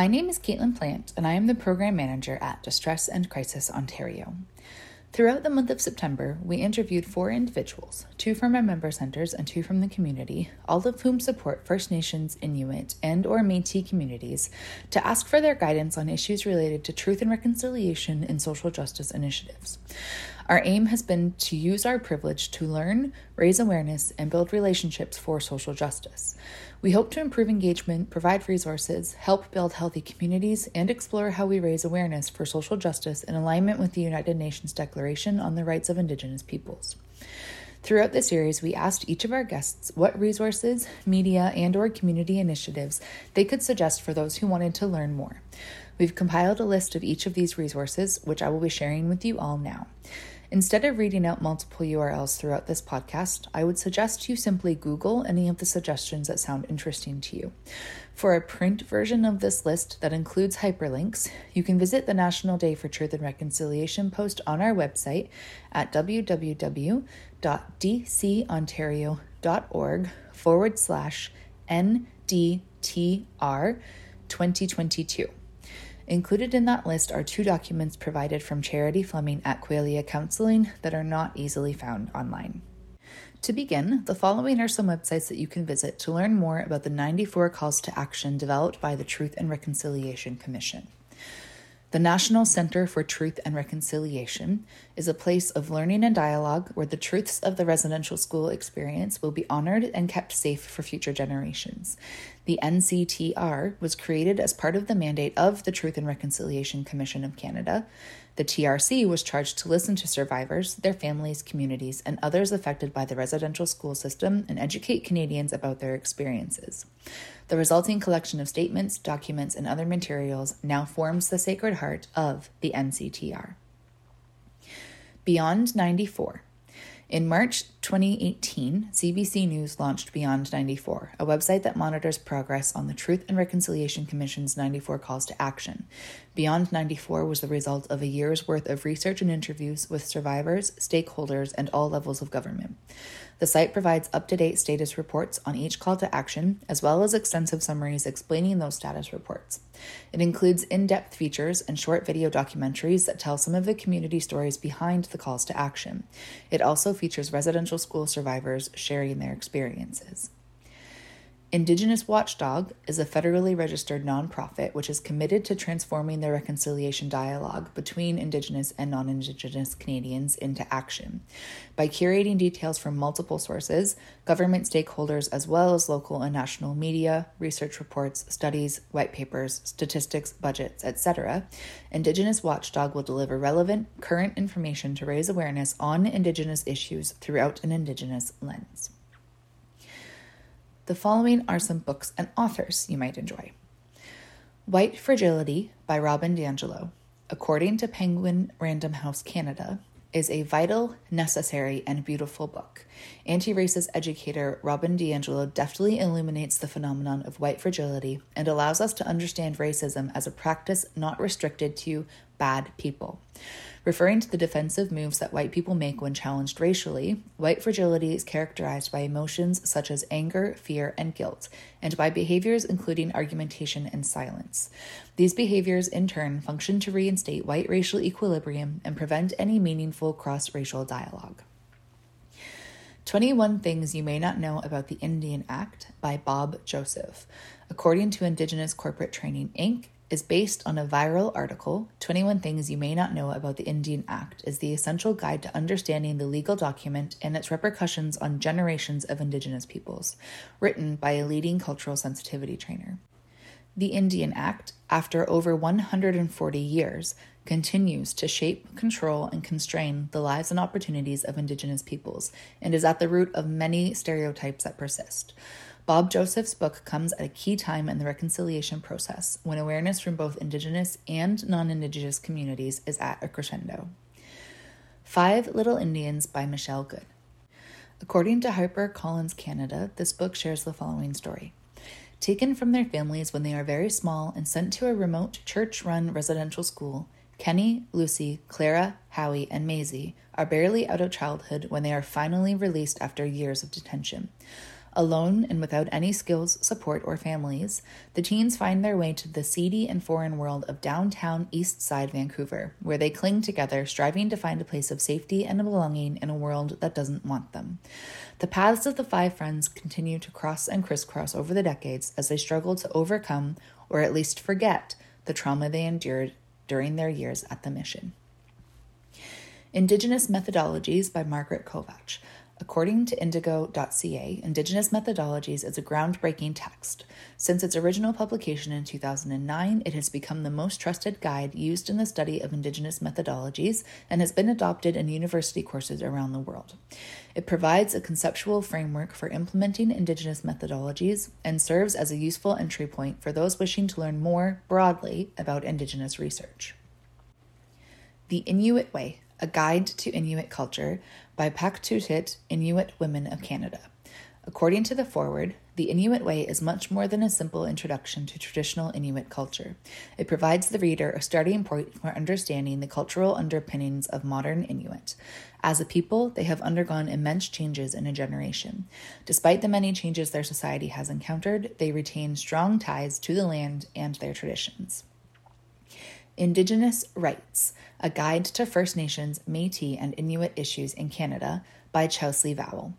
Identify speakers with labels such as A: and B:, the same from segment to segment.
A: My name is Caitlin Plant, and I am the Program Manager at Distress and Crisis Ontario. Throughout the month of September, we interviewed four individuals, two from our member centers and two from the community, all of whom support First Nations, Inuit, and or Métis communities, to ask for their guidance on issues related to truth and reconciliation and social justice initiatives. Our aim has been to use our privilege to learn, raise awareness, and build relationships for social justice. We hope to improve engagement, provide resources, help build healthy communities, and explore how we raise awareness for social justice in alignment with the United Nations Declaration on the Rights of Indigenous Peoples. Throughout the series, we asked each of our guests what resources, media, and or community initiatives they could suggest for those who wanted to learn more. We've compiled a list of each of these resources, which I will be sharing with you all now. Instead of reading out multiple URLs throughout this podcast, I would suggest you simply Google any of the suggestions that sound interesting to you. For a print version of this list that includes hyperlinks, you can visit the National Day for Truth and Reconciliation post on our website at www.dcontario.org forward slash NDTR 2022. Included in that list are two documents provided from Charity Fleming at Qualia Counseling that are not easily found online. To begin, the following are some websites that you can visit to learn more about the 94 calls to action developed by the Truth and Reconciliation Commission. The National Center for Truth and Reconciliation is a place of learning and dialogue where the truths of the residential school experience will be honored and kept safe for future generations. The NCTR was created as part of the mandate of the Truth and Reconciliation Commission of Canada. The TRC was charged to listen to survivors, their families, communities, and others affected by the residential school system and educate Canadians about their experiences. The resulting collection of statements, documents, and other materials now forms the Sacred Heart of the NCTR. Beyond 94. In March 2018, CBC News launched Beyond 94, a website that monitors progress on the Truth and Reconciliation Commission's 94 calls to action. Beyond 94 was the result of a year's worth of research and interviews with survivors, stakeholders, and all levels of government. The site provides up to date status reports on each call to action, as well as extensive summaries explaining those status reports. It includes in depth features and short video documentaries that tell some of the community stories behind the calls to action. It also features residential school survivors sharing their experiences. Indigenous Watchdog is a federally registered nonprofit which is committed to transforming the reconciliation dialogue between Indigenous and non Indigenous Canadians into action. By curating details from multiple sources, government stakeholders, as well as local and national media, research reports, studies, white papers, statistics, budgets, etc., Indigenous Watchdog will deliver relevant, current information to raise awareness on Indigenous issues throughout an Indigenous lens. The following are some books and authors you might enjoy White Fragility by Robin DiAngelo, according to Penguin Random House Canada, is a vital, necessary, and beautiful book. Anti racist educator Robin DiAngelo deftly illuminates the phenomenon of white fragility and allows us to understand racism as a practice not restricted to bad people. Referring to the defensive moves that white people make when challenged racially, white fragility is characterized by emotions such as anger, fear, and guilt, and by behaviors including argumentation and silence. These behaviors, in turn, function to reinstate white racial equilibrium and prevent any meaningful cross racial dialogue. 21 Things You May Not Know About the Indian Act by Bob Joseph, according to Indigenous Corporate Training Inc., is based on a viral article, 21 Things You May Not Know About the Indian Act is the essential guide to understanding the legal document and its repercussions on generations of Indigenous peoples, written by a leading cultural sensitivity trainer. The Indian Act, after over 140 years, continues to shape, control, and constrain the lives and opportunities of Indigenous peoples and is at the root of many stereotypes that persist. Bob Joseph's book comes at a key time in the reconciliation process when awareness from both Indigenous and non Indigenous communities is at a crescendo. Five Little Indians by Michelle Good. According to HarperCollins Canada, this book shares the following story. Taken from their families when they are very small and sent to a remote church run residential school, Kenny, Lucy, Clara, Howie, and Maisie are barely out of childhood when they are finally released after years of detention. Alone and without any skills, support, or families, the teens find their way to the seedy and foreign world of downtown East Side Vancouver, where they cling together, striving to find a place of safety and belonging in a world that doesn't want them. The paths of the five friends continue to cross and crisscross over the decades as they struggle to overcome, or at least forget, the trauma they endured during their years at the mission. Indigenous Methodologies by Margaret Kovach. According to indigo.ca, Indigenous Methodologies is a groundbreaking text. Since its original publication in 2009, it has become the most trusted guide used in the study of Indigenous methodologies and has been adopted in university courses around the world. It provides a conceptual framework for implementing Indigenous methodologies and serves as a useful entry point for those wishing to learn more broadly about Indigenous research. The Inuit Way A Guide to Inuit Culture by Pauktuutit Inuit Women of Canada. According to the foreword, the Inuit Way is much more than a simple introduction to traditional Inuit culture. It provides the reader a starting point for understanding the cultural underpinnings of modern Inuit. As a people, they have undergone immense changes in a generation. Despite the many changes their society has encountered, they retain strong ties to the land and their traditions. Indigenous Writes A Guide to First Nations, Metis, and Inuit Issues in Canada by Chelsea Vowel.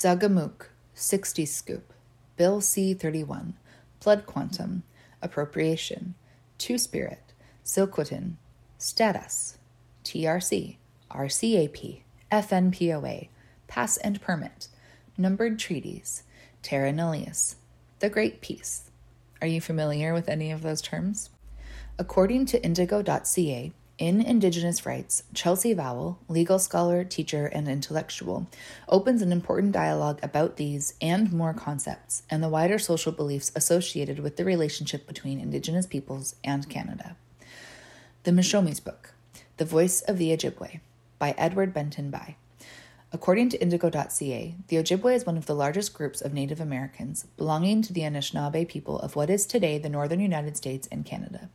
A: Dugamook, 60 Scoop, Bill C 31, Blood Quantum, Appropriation, Two Spirit, Tsilhqot'in, Status, TRC, RCAP, FNPOA, Pass and Permit, Numbered Treaties, Terra Nullius, The Great Peace. Are you familiar with any of those terms? According to indigo.ca, in Indigenous Writes, Chelsea Vowel, legal scholar, teacher, and intellectual, opens an important dialogue about these and more concepts and the wider social beliefs associated with the relationship between Indigenous peoples and Canada. The Mishomis Book, The Voice of the Ojibwe, by Edward Benton-Banai. According to Indigo.ca, the Ojibwe is one of the largest groups of Native Americans belonging to the Anishinaabe people of what is today the northern United States and Canada.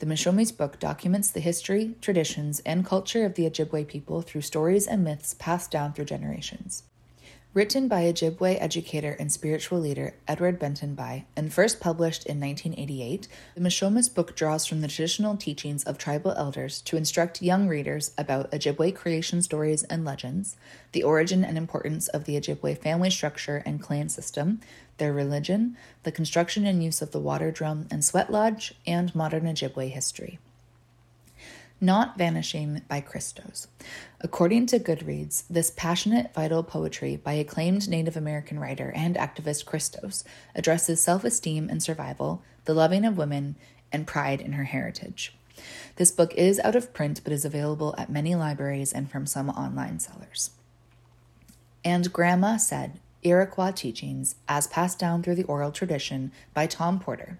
A: The Mishomis book documents the history, traditions, and culture of the Ojibwe people through stories and myths passed down through generations. Written by Ojibwe educator and spiritual leader Edward Benton-Banai and first published in 1988, the Mishomis book draws from the traditional teachings of tribal elders to instruct young readers about Ojibwe creation stories and legends, the origin and importance of the Ojibwe family structure and clan system, their religion, the construction and use of the water drum and sweat lodge, and modern Ojibwe history. Not Vanishing by Chrystos. According to Goodreads, this passionate, vital poetry by acclaimed Native American writer and activist Chrystos addresses self esteem and survival, the loving of women, and pride in her heritage. This book is out of print but is available at many libraries and from some online sellers. And Grandma Said Iroquois Teachings as Passed Down Through the Oral Tradition by Tom Porter.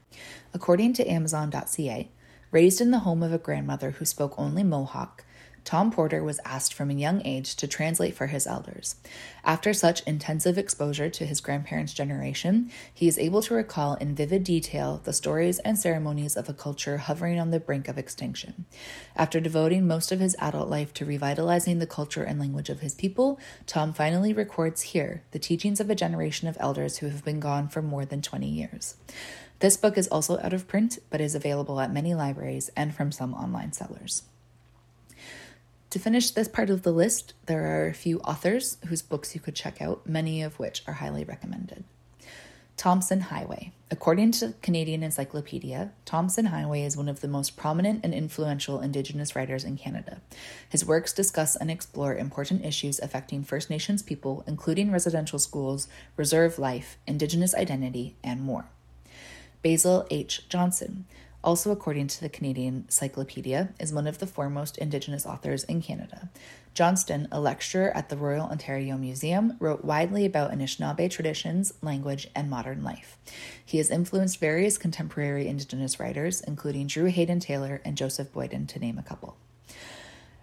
A: According to Amazon.ca, Raised in the home of a grandmother who spoke only Mohawk, Tom Porter was asked from a young age to translate for his elders. After such intensive exposure to his grandparents' generation, he is able to recall in vivid detail the stories and ceremonies of a culture hovering on the brink of extinction. After devoting most of his adult life to revitalizing the culture and language of his people, Tom finally records here the teachings of a generation of elders who have been gone for more than 20 years. This book is also out of print, but is available at many libraries and from some online sellers. To finish this part of the list, there are a few authors whose books you could check out, many of which are highly recommended. Tomson Highway. According to Canadian Encyclopedia, Tomson Highway is one of the most prominent and influential Indigenous writers in Canada. His works discuss and explore important issues affecting First Nations people, including residential schools, reserve life, Indigenous identity, and more. Basil H. Johnston, also according to the Canadian Encyclopedia, is one of the foremost Indigenous authors in Canada. Johnston, a lecturer at the Royal Ontario Museum, wrote widely about Anishinaabe traditions, language, and modern life. He has influenced various contemporary Indigenous writers, including Drew Hayden Taylor and Joseph Boyden, to name a couple.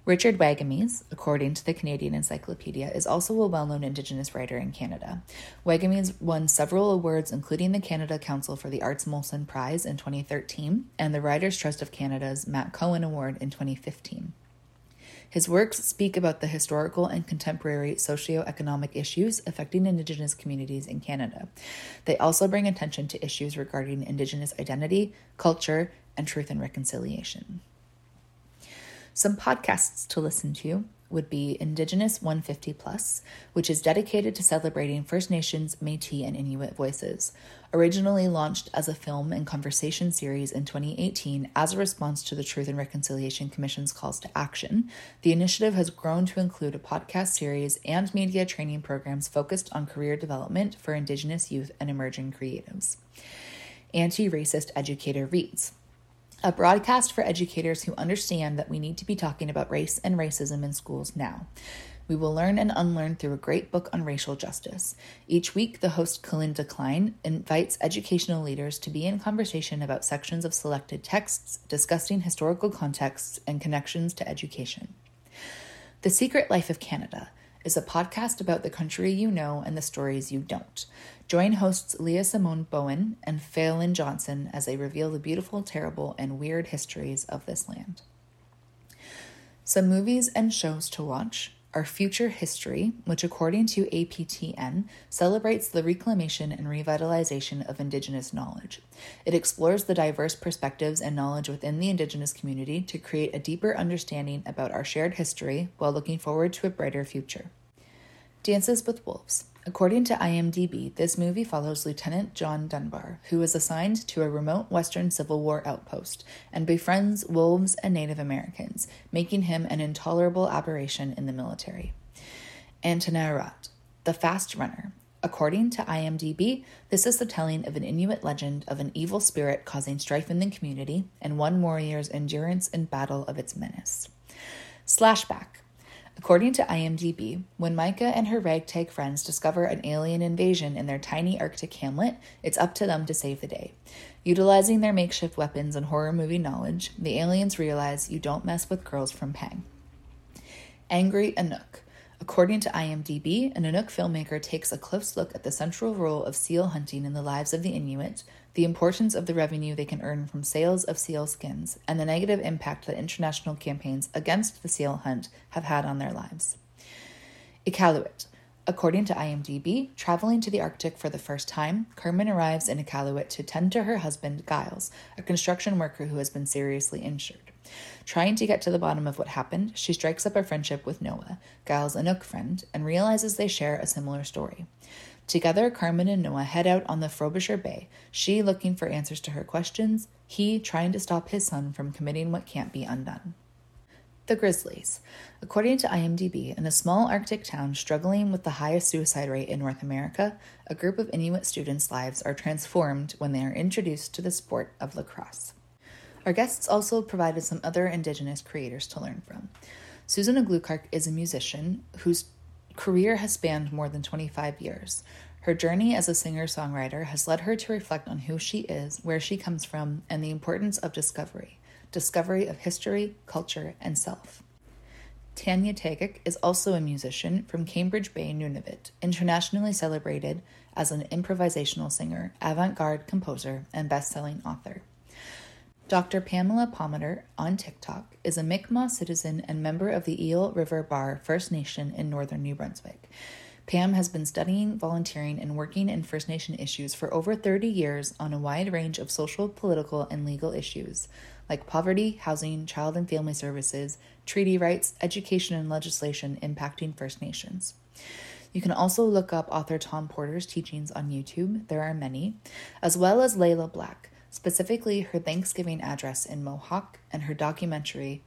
A: Richard Wagamese, according to the Canadian Encyclopedia, is also a well known Indigenous writer in Canada. Wagamese won several awards, including the Canada Council for the Arts Molson Prize in 2013 and the Writers' Trust of Canada's Matt Cohen Award in 2015. His works speak about the historical and contemporary socio-economic issues affecting Indigenous communities in Canada. They also bring attention to issues regarding Indigenous identity, culture, and truth and reconciliation. Some podcasts to listen to would be Indigenous 150 Plus, which is dedicated to celebrating First Nations, Metis, and Inuit voices. Originally launched as a film and conversation series in 2018 as a response to the Truth and Reconciliation Commission's calls to action, the initiative has grown to include a podcast series and media training programs focused on career development for Indigenous youth and emerging creatives. Anti Racist Educator Reads a broadcast for educators who understand that we need to be talking about race and racism in schools now. We will learn and unlearn through a great book on racial justice. Each week, the host Kalinda Klein invites educational leaders to be in conversation about sections of selected texts, discussing historical contexts and connections to education. The Secret Life of Canada is a podcast about the country you know and the stories you don't. Join hosts Leah Simone Bowen and Falen Johnson as they reveal the beautiful, terrible, and weird histories of this land. Some movies and shows to watch are Future History, which, according to APTN, celebrates the reclamation and revitalization of Indigenous knowledge. It explores the diverse perspectives and knowledge within the Indigenous community to create a deeper understanding about our shared history while looking forward to a brighter future. Dances with Wolves. According to IMDb, this movie follows Lieutenant John Dunbar, who is assigned to a remote Western Civil War outpost and befriends wolves and Native Americans, making him an intolerable aberration in the military. Atanarjuat, the Fast Runner. According to IMDb, this is the telling of an Inuit legend of an evil spirit causing strife in the community and one warrior's endurance in battle of its menace. Slashback According to IMDb, when Micah and her ragtag friends discover an alien invasion in their tiny Arctic hamlet, it's up to them to save the day. Utilizing their makeshift weapons and horror movie knowledge, the aliens realize you don't mess with girls from Pang. Angry Inuk. According to IMDb, an Inuk filmmaker takes a close look at the central role of seal hunting in the lives of the Inuit, the importance of the revenue they can earn from sales of seal skins, and the negative impact that international campaigns against the seal hunt have had on their lives. Iqaluit. According to IMDb, traveling to the Arctic for the first time, Carmen arrives in Iqaluit to tend to her husband, Giles, a construction worker who has been seriously injured. Trying to get to the bottom of what happened, she strikes up a friendship with Noah, Giles' Inuk friend, and realizes they share a similar story. Together, Carmen and Noah head out on the Frobisher Bay, she looking for answers to her questions, he trying to stop his son from committing what can't be undone. The Grizzlies. According to IMDb, in a small Arctic town struggling with the highest suicide rate in North America, a group of Inuit students' lives are transformed when they are introduced to the sport of lacrosse. Our guests also provided some other Indigenous creators to learn from. Susan Aglukark is a musician whose career has spanned more than 25 years. Her journey as a singer songwriter has led her to reflect on who she is, where she comes from, and the importance of discovery discovery of history, culture, and self. Tanya Tagaq is also a musician from Cambridge Bay, Nunavut, internationally celebrated as an improvisational singer, avant garde composer, and best selling author. Dr. Pamela Palmater on TikTok is a Mi'kmaq citizen and member of the Eel River Bar First Nation in northern New Brunswick. Pam has been studying, volunteering, and working in First Nation issues for over 30 years on a wide range of social, political, and legal issues like poverty, housing, child and family services, treaty rights, education, and legislation impacting First Nations. You can also look up author Tom Porter's teachings on YouTube, there are many, as well as Layla Black, specifically her Thanksgiving address in Mohawk and her documentary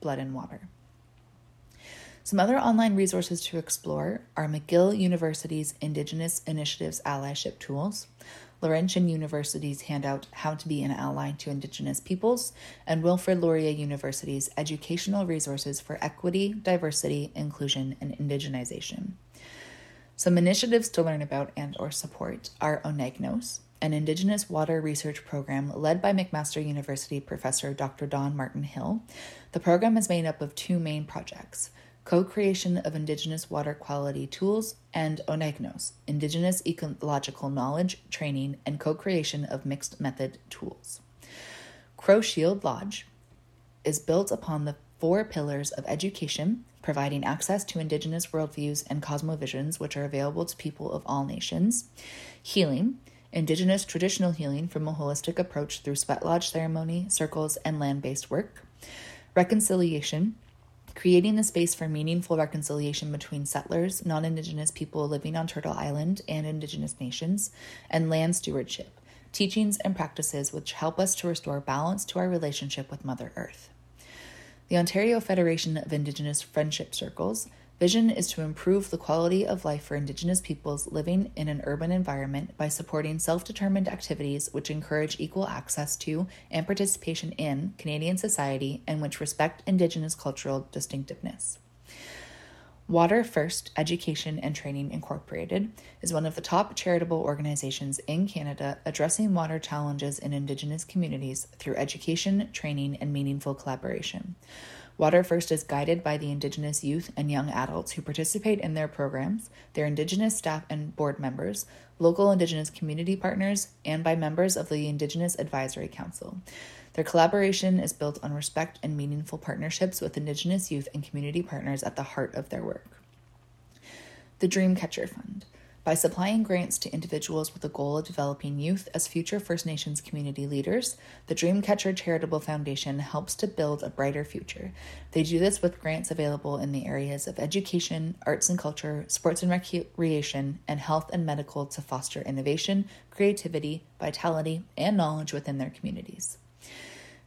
A: Blood and Water. Some other online resources to explore are McGill University's Indigenous Initiatives Allyship Tools, Laurentian University's handout How to Be an Ally to Indigenous Peoples, and Wilfrid Laurier University's Educational Resources for Equity, Diversity, Inclusion, and Indigenization. Some initiatives to learn about and or support are Ohneganos, an Indigenous water research program led by McMaster University professor Dr. Dawn Martin Hill. The program is made up of two main projects co creation of Indigenous water quality tools, and Ohneganos, Indigenous ecological knowledge, training, and co creation of mixed method tools. Crow Shield Lodge is built upon the four pillars of education, providing access to Indigenous worldviews and cosmovisions which are available to people of all nations, healing, Indigenous traditional healing from a holistic approach through sweat lodge ceremony, circles, and land based work, reconciliation, creating the space for meaningful reconciliation between settlers, non Indigenous people living on Turtle Island, and Indigenous nations, and land stewardship, teachings and practices which help us to restore balance to our relationship with Mother Earth. The Ontario Federation of Indigenous Friendship Circles vision is to improve the quality of life for Indigenous peoples living in an urban environment by supporting self determined activities which encourage equal access to and participation in Canadian society and which respect Indigenous cultural distinctiveness. Water First Education and Training Incorporated is one of the top charitable organizations in Canada addressing water challenges in Indigenous communities through education, training, and meaningful collaboration. Water First is guided by the Indigenous youth and young adults who participate in their programs, their Indigenous staff and board members, local Indigenous community partners, and by members of the Indigenous Advisory Council. Their collaboration is built on respect and meaningful partnerships with Indigenous youth and community partners at the heart of their work. The Dreamcatcher Fund by supplying grants to individuals with the goal of developing youth as future First Nations community leaders, the Dreamcatcher Charitable Foundation helps to build a brighter future. They do this with grants available in the areas of education, arts and culture, sports and recreation, and health and medical to foster innovation, creativity, vitality, and knowledge within their communities.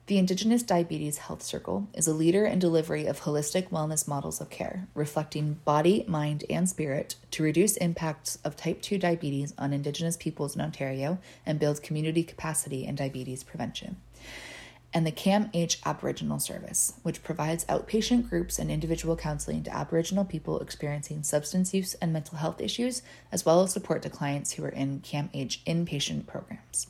A: The Indigenous Diabetes Health Circle is a leader in delivery of holistic wellness models of care, reflecting body, mind, and spirit to reduce impacts of type 2 diabetes on Indigenous peoples in Ontario and build community capacity in diabetes prevention. And the CAMH Aboriginal Service, which provides outpatient groups and individual counseling to Aboriginal people experiencing substance use and mental health issues, as well as support to clients who are in CAMH inpatient programs.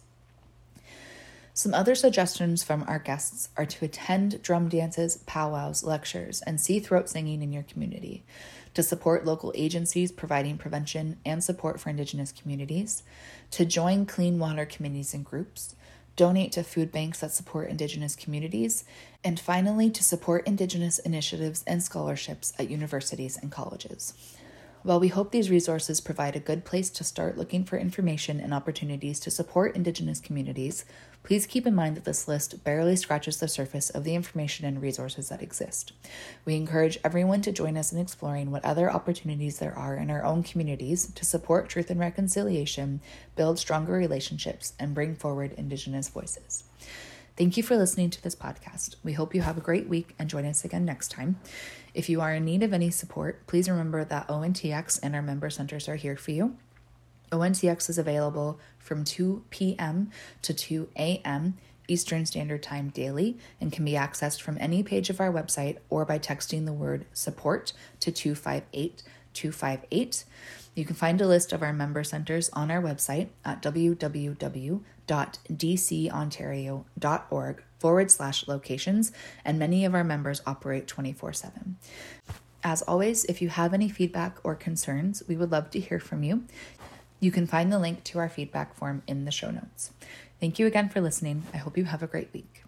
A: Some other suggestions from our guests are to attend drum dances, powwows, lectures, and see throat singing in your community, to support local agencies providing prevention and support for Indigenous communities, to join clean water committees and groups, donate to food banks that support Indigenous communities, and finally, to support Indigenous initiatives and scholarships at universities and colleges. While we hope these resources provide a good place to start looking for information and opportunities to support Indigenous communities, please keep in mind that this list barely scratches the surface of the information and resources that exist. We encourage everyone to join us in exploring what other opportunities there are in our own communities to support truth and reconciliation, build stronger relationships, and bring forward Indigenous voices. Thank you for listening to this podcast. We hope you have a great week and join us again next time. If you are in need of any support, please remember that ONTX and our member centers are here for you. ONTX is available from 2 p.m. to 2 a.m. Eastern Standard Time daily and can be accessed from any page of our website or by texting the word support to 258 258. You can find a list of our member centers on our website at www.dcontario.org forward slash locations, and many of our members operate 24 7. As always, if you have any feedback or concerns, we would love to hear from you. You can find the link to our feedback form in the show notes. Thank you again for listening. I hope you have a great week.